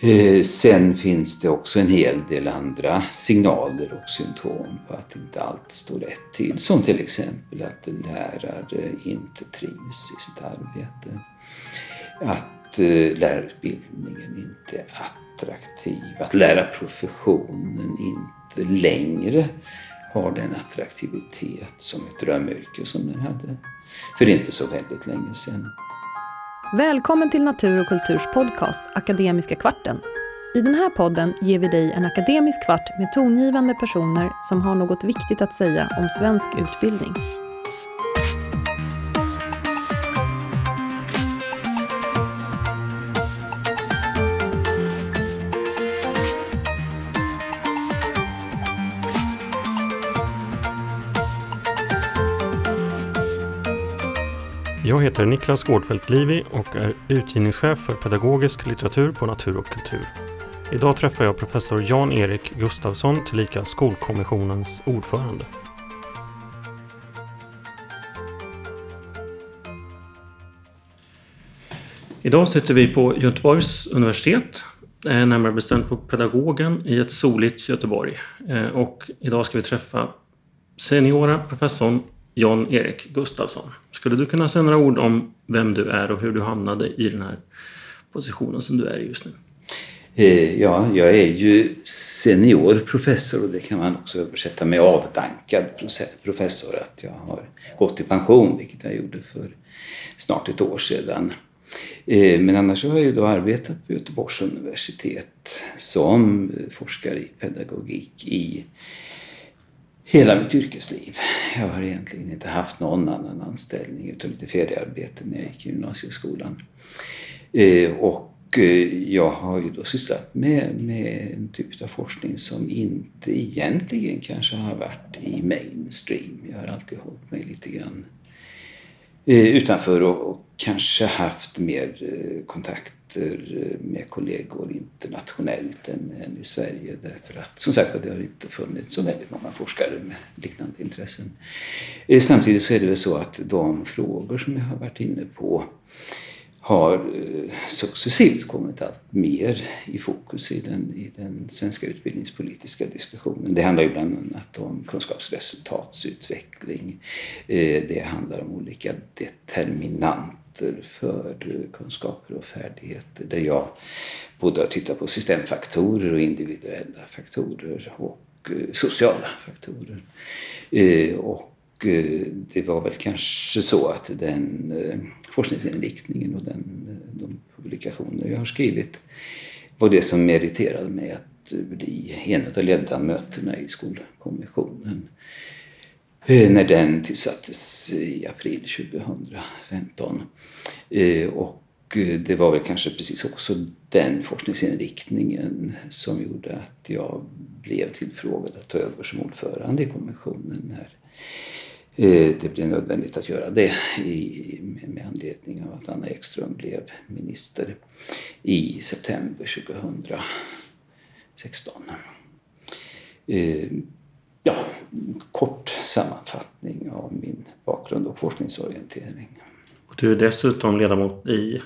Eh, sen finns det också en hel del andra signaler och symptom på att inte allt står rätt till. Som till exempel att lärare inte trivs i sitt arbete. Att eh, lärarutbildningen inte är attraktiv. Att lärarprofessionen inte längre har den attraktivitet som ett drömyrke som den hade för inte så väldigt länge sedan. Välkommen till Natur och kulturs podcast Akademiska kvarten. I den här podden ger vi dig en akademisk kvart med tongivande personer som har något viktigt att säga om svensk utbildning. Jag heter Niklas Gårdfeldt Livi och är utgivningschef för pedagogisk litteratur på Natur och kultur. Idag träffar jag professor Jan-Erik Gustafsson, tillika Skolkommissionens ordförande. Idag sitter vi på Göteborgs universitet, eh, närmare bestämt på Pedagogen i ett soligt Göteborg. Eh, och idag ska vi träffa seniora professorn Jan-Erik Gustafsson. Skulle du kunna säga några ord om vem du är och hur du hamnade i den här positionen som du är i just nu? Eh, ja, jag är ju senior professor och det kan man också översätta med avdankad professor. Att jag har gått i pension, vilket jag gjorde för snart ett år sedan. Eh, men annars har jag ju då arbetat på Göteborgs universitet som forskare i pedagogik i hela mitt yrkesliv. Jag har egentligen inte haft någon annan anställning utan lite feriearbete när jag gick i gymnasieskolan. Eh, och eh, jag har ju då sysslat med, med en typ av forskning som inte egentligen kanske har varit i mainstream. Jag har alltid hållit mig lite grann eh, utanför och, och kanske haft mer kontakt Eh, med kollegor internationellt än, än, i Sverige därför att som sagt det har inte funnits så väldigt många forskare med liknande intressen. Eh, samtidigt så är det väl så att de frågor som jag har varit inne på har eh, successivt kommit allt mer i fokus i den, i den svenska utbildningspolitiska diskussionen. Det handlar ju bland annat om kunskapsresultatsutveckling. Det handlar om olika determinanter Center för kunskaper och färdigheter där jag både har tittat på systemfaktorer och individuella faktorer och eh, sociala faktorer. Eh, och eh, det var väl kanske så att den forskningsinriktningen och den, de publikationer jag har skrivit var det som meriterade mig att bli en av ledamöterna i Skolkommissionen. Eh, när den tillsattes i april 2015. Eh, och eh, det var väl kanske precis också den forskningsinriktningen som gjorde att jag blev tillfrågad att ta över som ordförande i kommissionen när det blev nödvändigt att göra det med anledning av att Anna Ekström blev minister i september 2016 ja, kort sammanfattning av min bakgrund och forskningsorientering. Och du är dessutom ledamot i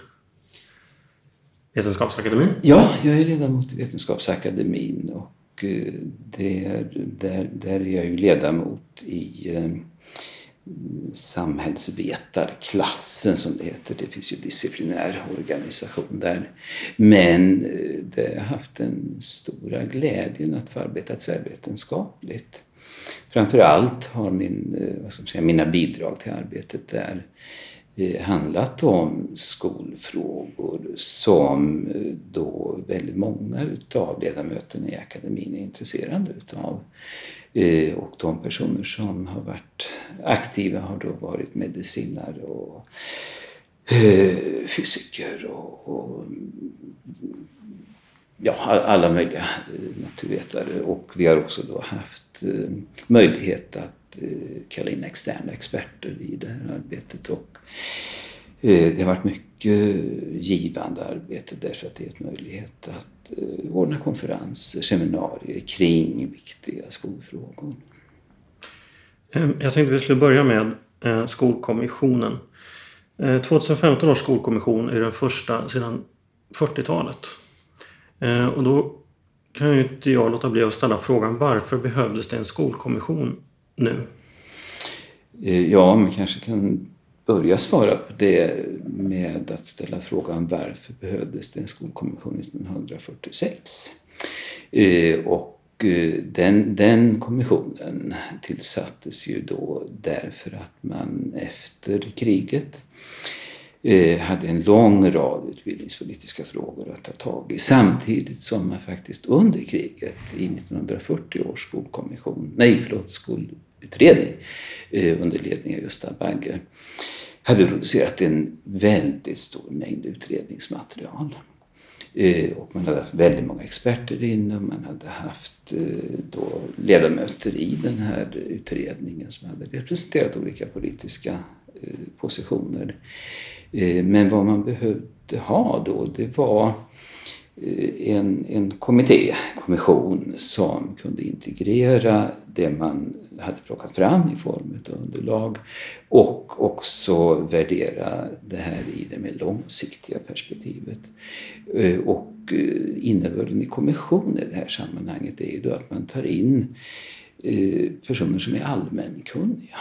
Vetenskapsakademin? Ja, jag är ledamot i Vetenskapsakademin och eh, det är, där, där är jag ju ledamot i eh, samhällsvetarklassen som det heter. Det finns ju disciplinär organisation där. Men eh, det har haft den stora glädjen att få arbeta tvärvetenskapligt. Framförallt har min, eh, vad ska man säga, mina bidrag till arbetet där eh, handlat om skolfrågor som då väldigt många utav ledamöterna i akademin är intresserade utav. Eh, och de personer som har varit aktiva har då varit medicinare och eh, fysiker och, och ja, alla möjliga eh, naturvetare. Och vi har också då haft möjlighet att kalla in externa experter i det här arbetet. Och det har varit mycket givande arbete därför att det är en möjlighet att Eh, ordna konferenser, seminarier kring viktiga skolfrågor. Ehm, jag tänkte vi skulle börja med eh, Skolkommissionen. 2015 eh, års skolkommission är den första sedan 40-talet. Eh, och då kan ju inte jag låta bli att ställa frågan varför behövdes det en skolkommission nu? Eh, ja, man kanske kan börja svara på det med att ställa frågan varför behövdes det en skolkommission 1946? Eh, och eh, den, den kommissionen tillsattes ju då därför att man efter kriget eh, hade en lång rad utbildningspolitiska frågor att ta tag i samtidigt som man faktiskt under kriget i 1940 års skolkommission, nej förlåt, utredning eh, under ledning av Gösta Bagge hade producerat en väldigt stor mängd utredningsmaterial. Eh, och man hade haft väldigt många experter inne och man hade haft eh, då ledamöter i den här utredningen som hade representerat olika politiska positioner. Men vad man behövde ha då det var Eh, en, en kommitté, kommission som kunde integrera det man hade plockat fram i form av underlag och också värdera det här i det mer långsiktiga perspektivet. Eh, och eh, innebörden i kommission i det här sammanhanget är ju då att man tar in personer som är allmänkunniga.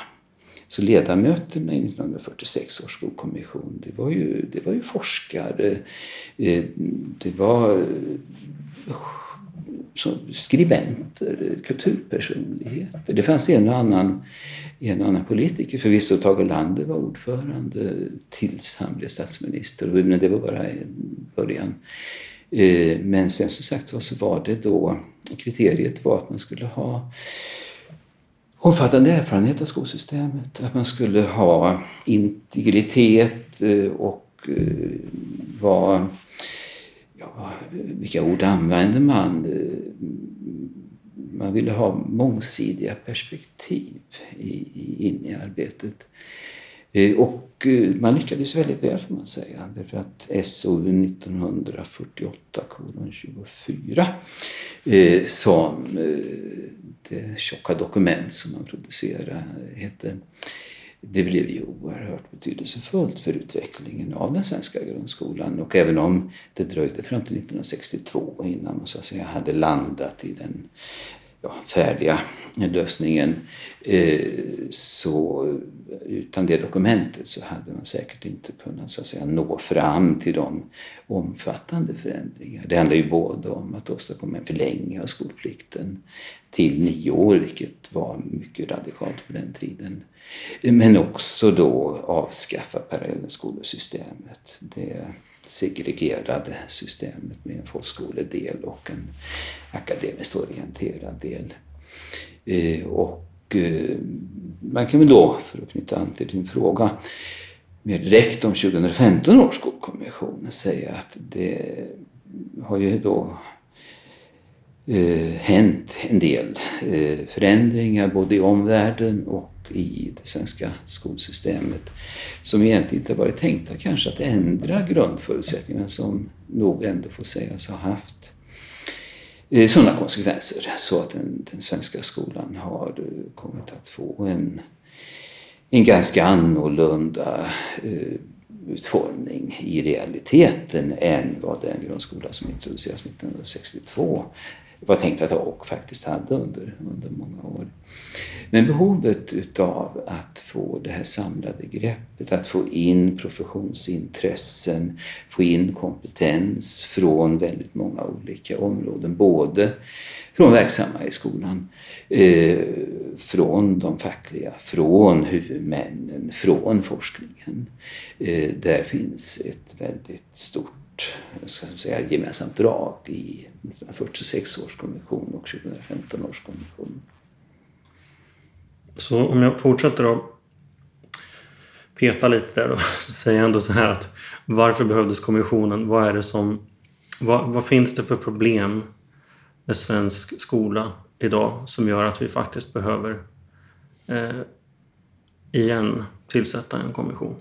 Så ledamöterna i 1946 års skolkommission, det var ju, det var ju forskare, eh, det var eh, skribenter, kulturpersonligheter. Det fanns en och annan, en och annan politiker. Förvisso Tage Erlander var ordförande tills han blev statsminister. Men det var bara början. Eh, men sen som sagt var så var det då, kriteriet var att man skulle ha omfattande erfarenhet av skolsystemet. Att man skulle ha integritet eh, och eh, vara ja, vilka ord använder man? Man ville ha mångsidiga perspektiv in i arbetet. Eh, och eh, man lyckades väldigt väl får man säga. Därför att SOU 1948 24 som eh, det tjocka dokument som man producerade hette det blev ju oerhört betydelsefullt för utvecklingen av den svenska grundskolan. Och även om det dröjde fram till 1962 innan man så att säga hade landat i den ja, färdiga lösningen eh, så utan det dokumentet så hade man säkert inte kunnat så att säga, nå fram till de omfattande förändringar. Det handlar ju både om att åstadkomma en förlängning av skolplikten till nio år, vilket var mycket radikalt på den tiden. Men också då avskaffa parallellskolesystemet. Det segregerade systemet med en folkskoledel och en akademiskt orienterad del. Eh, och eh, man kan väl då, för att knyta an till din fråga, mer direkt om 2015 års skolkommission säga att det har ju då eh, hänt en del eh, förändringar både i omvärlden och i det svenska skolsystemet som egentligen inte varit tänkta kanske att ändra grundförutsättningarna som nog ändå får sägas ha haft eh, sådana konsekvenser så att den, den svenska skolan har eh, kommit att få en, en ganska annorlunda eh, utformning i realiteten än vad den grundskola som introducerades 1962 var tänkt att ha och faktiskt hade under, under många år. Men behovet utav att få det här samlade greppet, att få in professionsintressen, få in kompetens från väldigt många olika områden. Både från verksamma i skolan, eh, från de fackliga, från huvudmännen, från forskningen. Eh, där finns ett väldigt stort ska säga, gemensamt drag i 1946 års kommission och 2015 års kommission. Så om jag fortsätter att peta lite där och säga ändå så här att varför behövdes kommissionen? Vad är det som... Vad, vad, finns det för problem med svensk skola idag som gör att vi faktiskt behöver eh, igen tillsätta en kommission?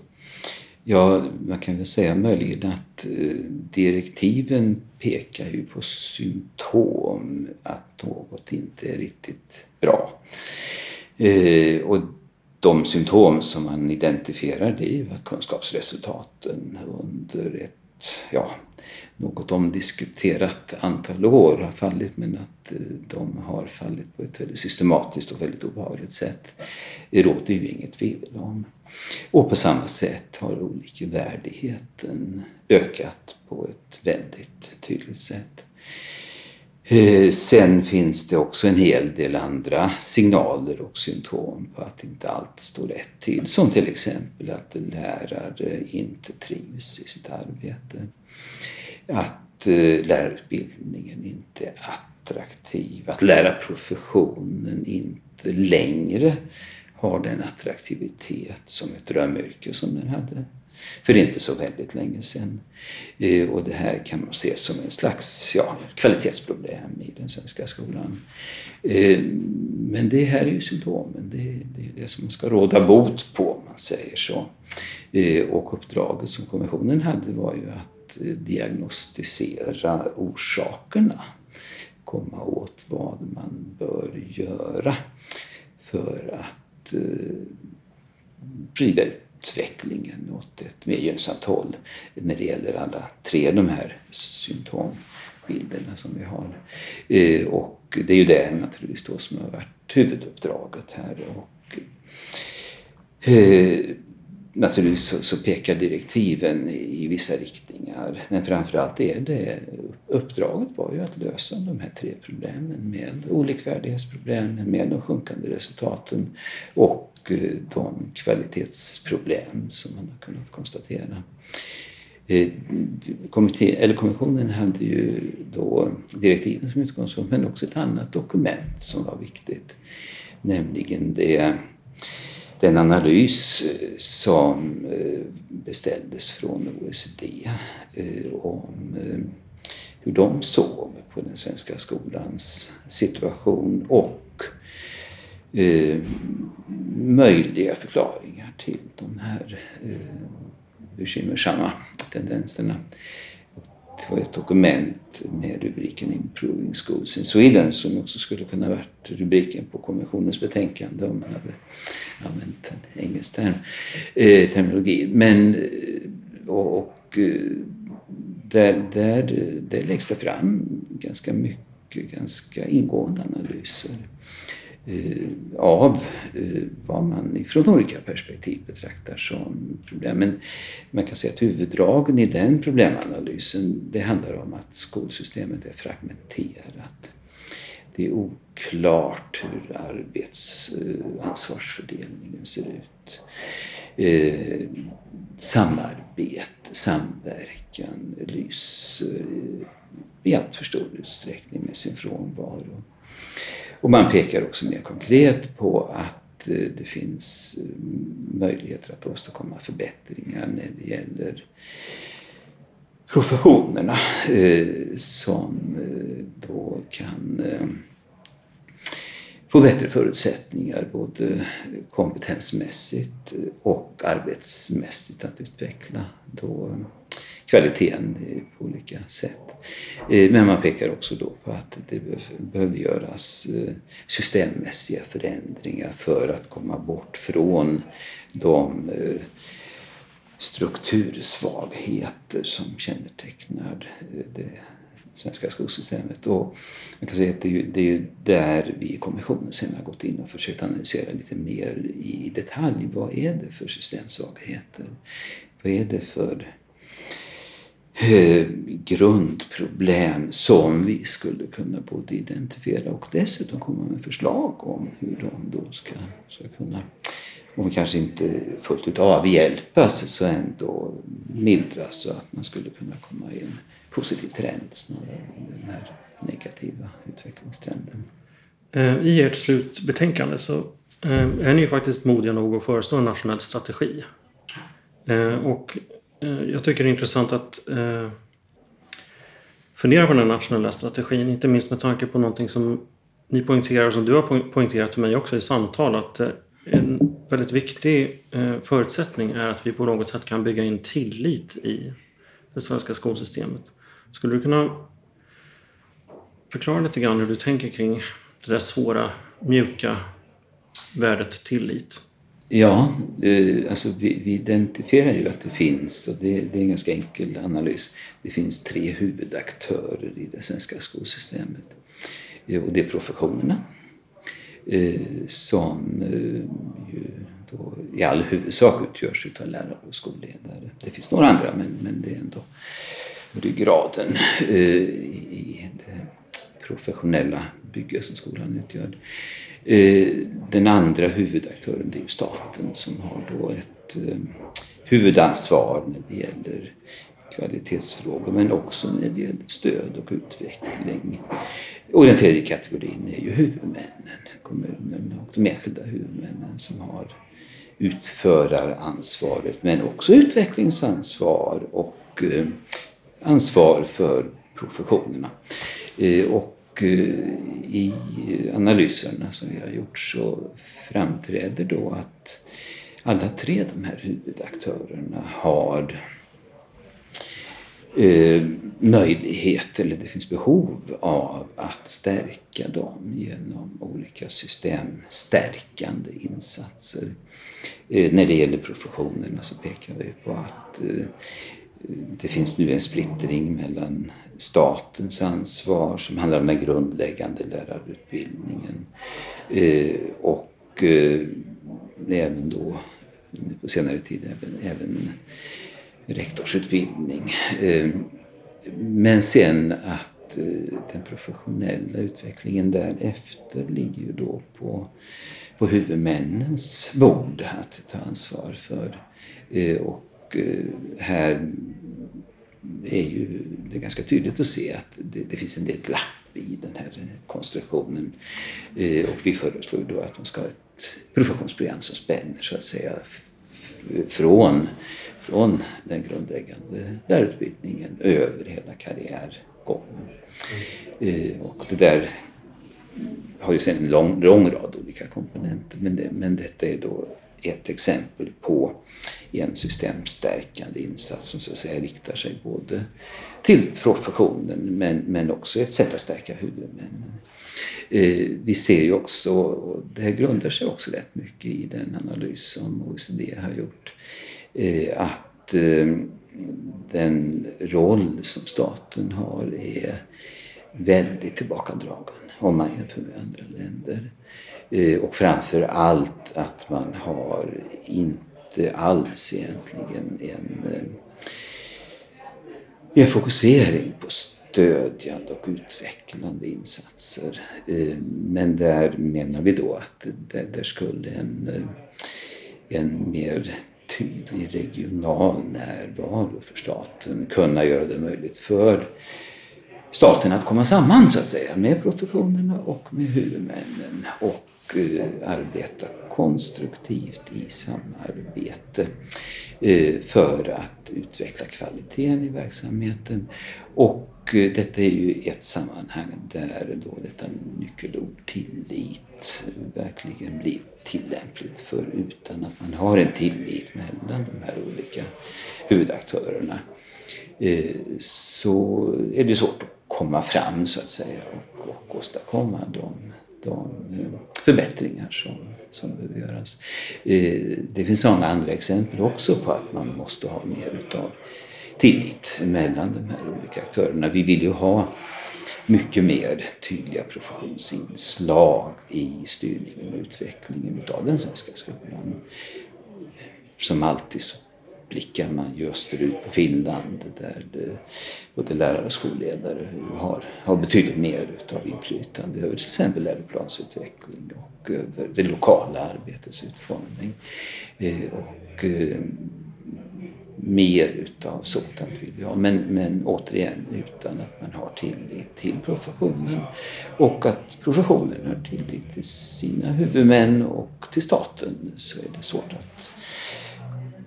Ja, man kan väl säga möjligen att eh, direktiven pekar ju på symptom att något inte är riktigt bra. Eh, och de symptom som man identifierar det är ju att kunskapsresultaten under ett ja, något omdiskuterat antal år har fallit men att eh, de har fallit på ett väldigt systematiskt och väldigt obehagligt sätt. Det råder ju inget tvivel om. Och på samma sätt har olika värdigheten ökat på ett väldigt tydligt sätt. Eh, sen finns det också en hel del andra signaler och symptom på att inte allt står rätt till. Som till exempel att lärare inte trivs i sitt arbete. Att eh, lärarutbildningen inte är attraktiv. Att lärarprofessionen inte längre har den attraktivitet som ett drömyrke som den hade för inte så väldigt länge sedan. Eh, och det här kan man se som en slags ja, kvalitetsproblem i den svenska skolan. Eh, men det här är ju symptomen. Det, är det som man ska råda bot på, om man säger så. Eh, och uppdraget som kommissionen hade var ju att diagnostisera orsakerna. Komma åt vad man bör göra för att vrida ut utvecklingen åt ett mer gynnsamt håll när det gäller alla tre de här symptombilderna som vi har. Eh, och det är ju det naturligtvis då som har varit huvuduppdraget här. Och, eh, naturligtvis så, så, pekar direktiven i, i vissa riktningar men framförallt är det uppdraget var ju att lösa de här tre problemen med olikvärdighetsproblemen, med de sjunkande resultaten och eh, de kvalitetsproblem som man har kunnat konstatera. Eh, kommitté, eller kommissionen hade ju då direktiven som utgångspunkt men också ett annat dokument som var viktigt. Nämligen det, den analys eh, som eh, beställdes från OECD eh, om hur de såg på den svenska skolans situation och möjliga förklaringar till de här bekymmersamma tendenserna. Det var ett dokument med rubriken Improving Schools in Sweden som också skulle kunna varit rubriken på kommissionens betänkande om man hade engelsk term, eh, terminologi. Men, eh, och, och eh, där, där, där läggs det fram ganska mycket, ganska ingående analyser Eh, av eh, vad man ifrån olika perspektiv betraktar som problem. Men man kan säga att huvuddragen i den problemanalysen det handlar om att skolsystemet är fragmenterat. Det är oklart hur arbetsansvarsfördelningen eh, ser ut. Eh, samarbete, samverkan lyser eh, i allt för stor utsträckning med sin frånvaro. Och man pekar också mer konkret på att eh, det finns eh, möjligheter att åstadkomma förbättringar när det gäller professionerna eh, som eh, då kan få bättre förutsättningar både kompetensmässigt och arbetsmässigt att utveckla då kvaliteten på olika sätt. Eh, men man pekar också då på att det behöver göras eh, systemmässiga förändringar för att komma bort från de eh, struktursvagheter som kännetecknar det svenska skolsystemet. Och man kan säga att det är, ju, det är ju där vi i kommissionen sen har gått in och försökt analysera lite mer i detalj. Vad är det för systemsvagheter? Vad är det för Eh, grundproblem som vi skulle kunna både identifiera och dessutom komma med förslag om hur de då ska, ska kunna, om vi kanske inte fullt ut avhjälpas, så ändå mildras så att man skulle kunna komma in positiv trend snarare än den här negativa utvecklingstrenden. Eh, I ert slutbetänkande så eh, är ni ju faktiskt modiga nog att föreslå en nationell strategi. Eh, och jag tycker det är intressant att fundera på den nationella strategin, inte minst med tanke på någonting som ni poängterar och som du har poängterat till mig också i samtal att en väldigt viktig förutsättning är att vi på något sätt kan bygga in tillit i det svenska skolsystemet. Skulle du kunna förklara lite grann hur du tänker kring det där svåra, mjuka värdet tillit? Ja, eh, alltså vi, vi, identifierar ju att det finns, och det, det, är en ganska enkel analys, det finns tre huvudaktörer i det svenska skolsystemet. Eh, och det är professionerna eh, som ju då i all huvudsak utgörs av lärare och skolledare. Det finns några andra men, men det är ändå ryggraden eh, i det professionella bygge som skolan utgör. Eh, den andra huvudaktören det är ju staten som har då ett eh, huvudansvar när det gäller kvalitetsfrågor men också när det gäller stöd och utveckling. Och den tredje kategorin är ju huvudmännen, kommunerna och de enskilda huvudmännen som har utföraransvaret men också utvecklingsansvar och eh, ansvar för professionerna. Eh, och eh, i analyserna som vi har gjort så framträder då att alla tre de här huvudaktörerna har eh, möjlighet, eller det finns behov av att stärka dem genom olika systemstärkande insatser. Eh, när det gäller professionerna så pekar vi på att eh, det finns nu en splittring mellan statens ansvar som handlar om den grundläggande lärarutbildningen eh, och eh, även då på senare tid även, även rektorsutbildning. Eh, men sen att den professionella utvecklingen därefter ligger ju då på, på huvudmännens bord att ta ansvar för. Och Eh, här är ju det är ganska tydligt att se att det, det, finns en del glapp i den här konstruktionen. Eh, och vi föreslog då att man ska ha ett professionsprogram som spänner så att säga från, från den grundläggande lärarutbildningen över hela karriärgången. Eh, och det där har ju sen en lång, lång rad olika komponenter men, det, men detta är då ett exempel på en systemstärkande insats som så att säga riktar sig både till professionen men, men också ett sätt att stärka huvudmännen. Eh, vi ser ju också, och det här grundar sig också rätt mycket i den analys som OECD har gjort, eh, att eh, den roll som staten har är väldigt tillbakadragen om man jämför med andra länder. Eh, och framför allt att man har inte alls egentligen en, eh, en fokusering på stödjande och utvecklande insatser. Eh, men där menar vi då att där, skulle en, en mer tydlig regional närvaro för staten kunna göra det möjligt för staten att komma samman så att säga med professionerna och med huvudmännen och Eh, arbeta konstruktivt i samarbete eh, för att utveckla kvaliteten i verksamheten. Och eh, detta är ju ett sammanhang där då detta nyckelord tillit verkligen blir tillämpligt. För utan att man har en tillit mellan de här olika huvudaktörerna så är det svårt att komma fram så att säga och, och åstadkomma de förbättringar som, som behöver göras. Eh, det finns många andra exempel också på att man måste ha mer utav tillit mellan de här olika aktörerna. Vi vill ju ha mycket mer tydliga professionsinslag i styrningen och utvecklingen utav den svenska skolan. Som alltid så blickar man ju österut på Finland där det, både lärare och skolledare har, har betydligt mer utav inflytande över till exempel läroplansutveckling och över det lokala arbetets utformning. Eh, och eh, mer utav sådant vill vi ha. Men, men återigen utan att man har tillit till professionen och att professionen har tillit till sina huvudmän och till staten så är det svårt att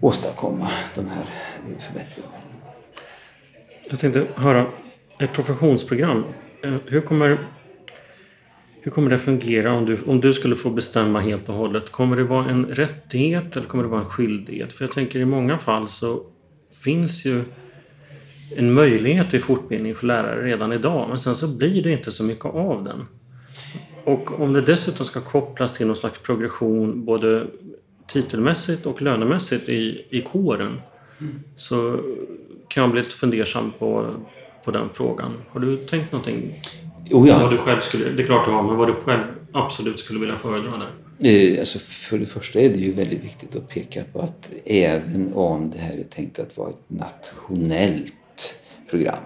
åstadkomma de här förbättringarna. Jag tänkte höra, ett professionsprogram, eh, hur kommer, hur kommer det fungera om du, om du skulle få bestämma helt och hållet? Kommer det vara en rättighet eller kommer det vara en skyldighet? För jag tänker i många fall så finns ju en möjlighet till fortbildning för lärare redan idag men sen så blir det inte så mycket av den. Och om det dessutom ska kopplas till någon slags progression både titelmässigt och lönemässigt i, i kåren mm. så kan jag bli lite fundersam på, på den frågan. Har du tänkt någonting? Oh ja. vad du själv skulle, det är klart du har, men vad du själv absolut skulle vilja föredra där? Eh, alltså för det första är det ju väldigt viktigt att peka på att även om det här är tänkt att vara ett nationellt program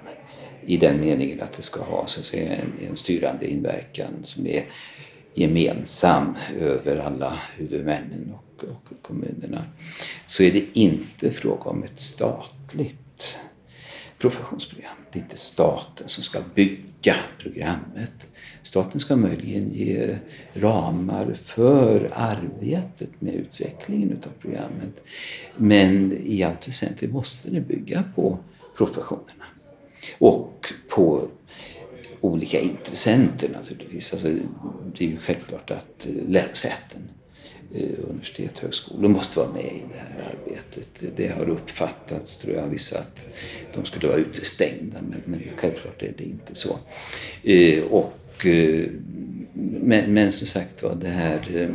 i den meningen att det ska ha så att säga, en, en styrande inverkan som är gemensam över alla huvudmännen och, och kommunerna så är det inte fråga om ett statligt professionsprogram. Det är inte staten som ska bygga programmet. Staten ska möjligen ge ramar för arbetet med utvecklingen utav programmet. Men i allt väsentligt måste det bygga på professionerna. Och på olika intressenter naturligtvis. Alltså, det är ju självklart att lärosäten, Eh, universitet och högskolor måste vara med i det här arbetet. Det har uppfattats, tror jag, vissa att de skulle vara utestängda men, men självklart är det inte så. Eh, och, eh, men, men som sagt var, det här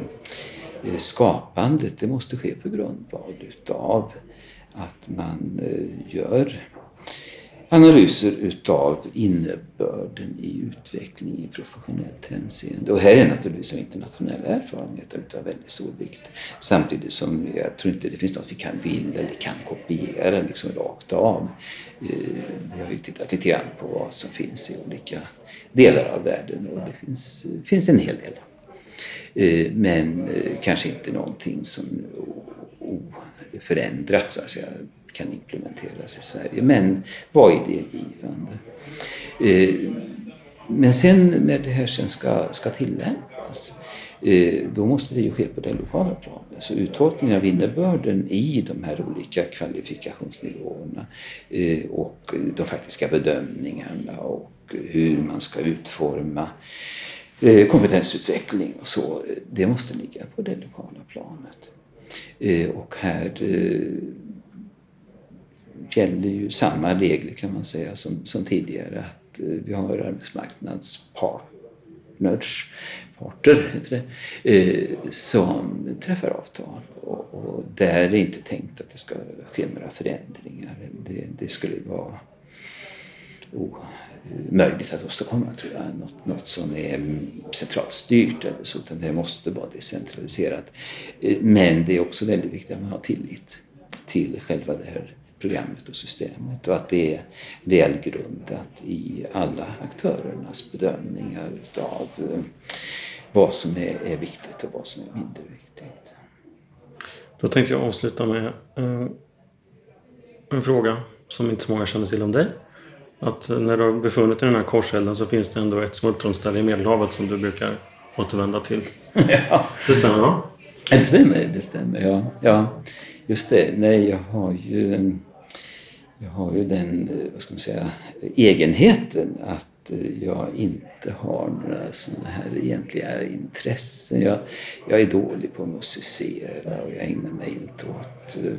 skapandet det måste ske på grundval utav att man gör analyser utav innebörden i utveckling i professionellt hänseende. Och här är naturligtvis internationella erfarenheter utav väldigt stor vikt. Samtidigt som jag tror inte det finns något vi kan vill eller kan kopiera liksom rakt av. Eh, vi har ju tittat lite grann på vad som finns i olika delar av världen och det finns, finns en hel del. Eh, men eh, kanske inte någonting som oförändrat så att säga kan implementeras i Sverige. Men var idégivande. givande? Eh, men sen när det här sen ska, ska tillämpas eh, då måste det ju ske på det lokala planet. Så uttolkningen av innebörden i de här olika kvalifikationsnivåerna eh, och de faktiska bedömningarna och hur man ska utforma kompetensutveckling och så, det måste ligga på det lokala planet. Och här gäller ju samma regler kan man säga som, som tidigare. Att eh, vi har arbetsmarknadspartners, parter heter det, eh, som träffar avtal. Och, och där är det inte tänkt att det ska ske några förändringar. Det, det skulle vara omöjligt att åstadkomma tror jag. Något, något som är centralt styrt eller så, utan det måste vara decentraliserat. Eh, men det är också väldigt viktigt att man har tillit till själva det här programmet och systemet och att det är välgrundat i alla aktörernas bedömningar utav eh, vad som är, viktigt och vad som är mindre viktigt. Då tänkte jag avsluta med eh, en fråga som inte så många känner till om dig. Att när du har befunnit dig i den här korselden så finns det ändå ett smultronställe i Medelhavet som du brukar återvända till. ja. Det stämmer va? Ja, det stämmer. Det stämmer ja. ja. Just det. Nej, jag har ju jag har ju den, eh, vad ska man säga, egenheten att eh, jag inte har några sådana här egentliga intressen. Jag, jag är dålig på att musicera och jag ägnar mig inte åt eh,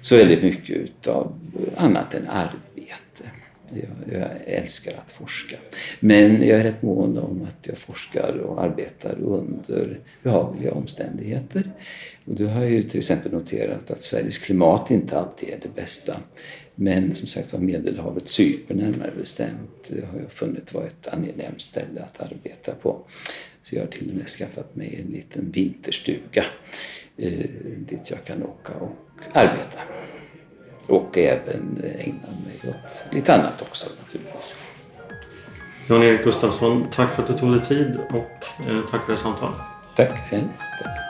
så väldigt mycket utav annat än arbete. Jag, jag, älskar att forska. Men jag är rätt mån om att jag forskar och arbetar under behagliga omständigheter. Och då har jag ju till exempel noterat att Sveriges klimat inte alltid är det bästa. Men som sagt var Medelhavet, Cypern närmare bestämt, har jag funnit vara ett angenämt ställe att arbeta på. Så jag har till och med skaffat mig en liten vinterstuga eh, dit jag kan åka och arbeta. Och även ägna mig åt lite annat också naturligtvis. Jan-Erik Gustafsson, tack för att du tog dig tid och eh, tack för det samtalet. Tack själv. Tack.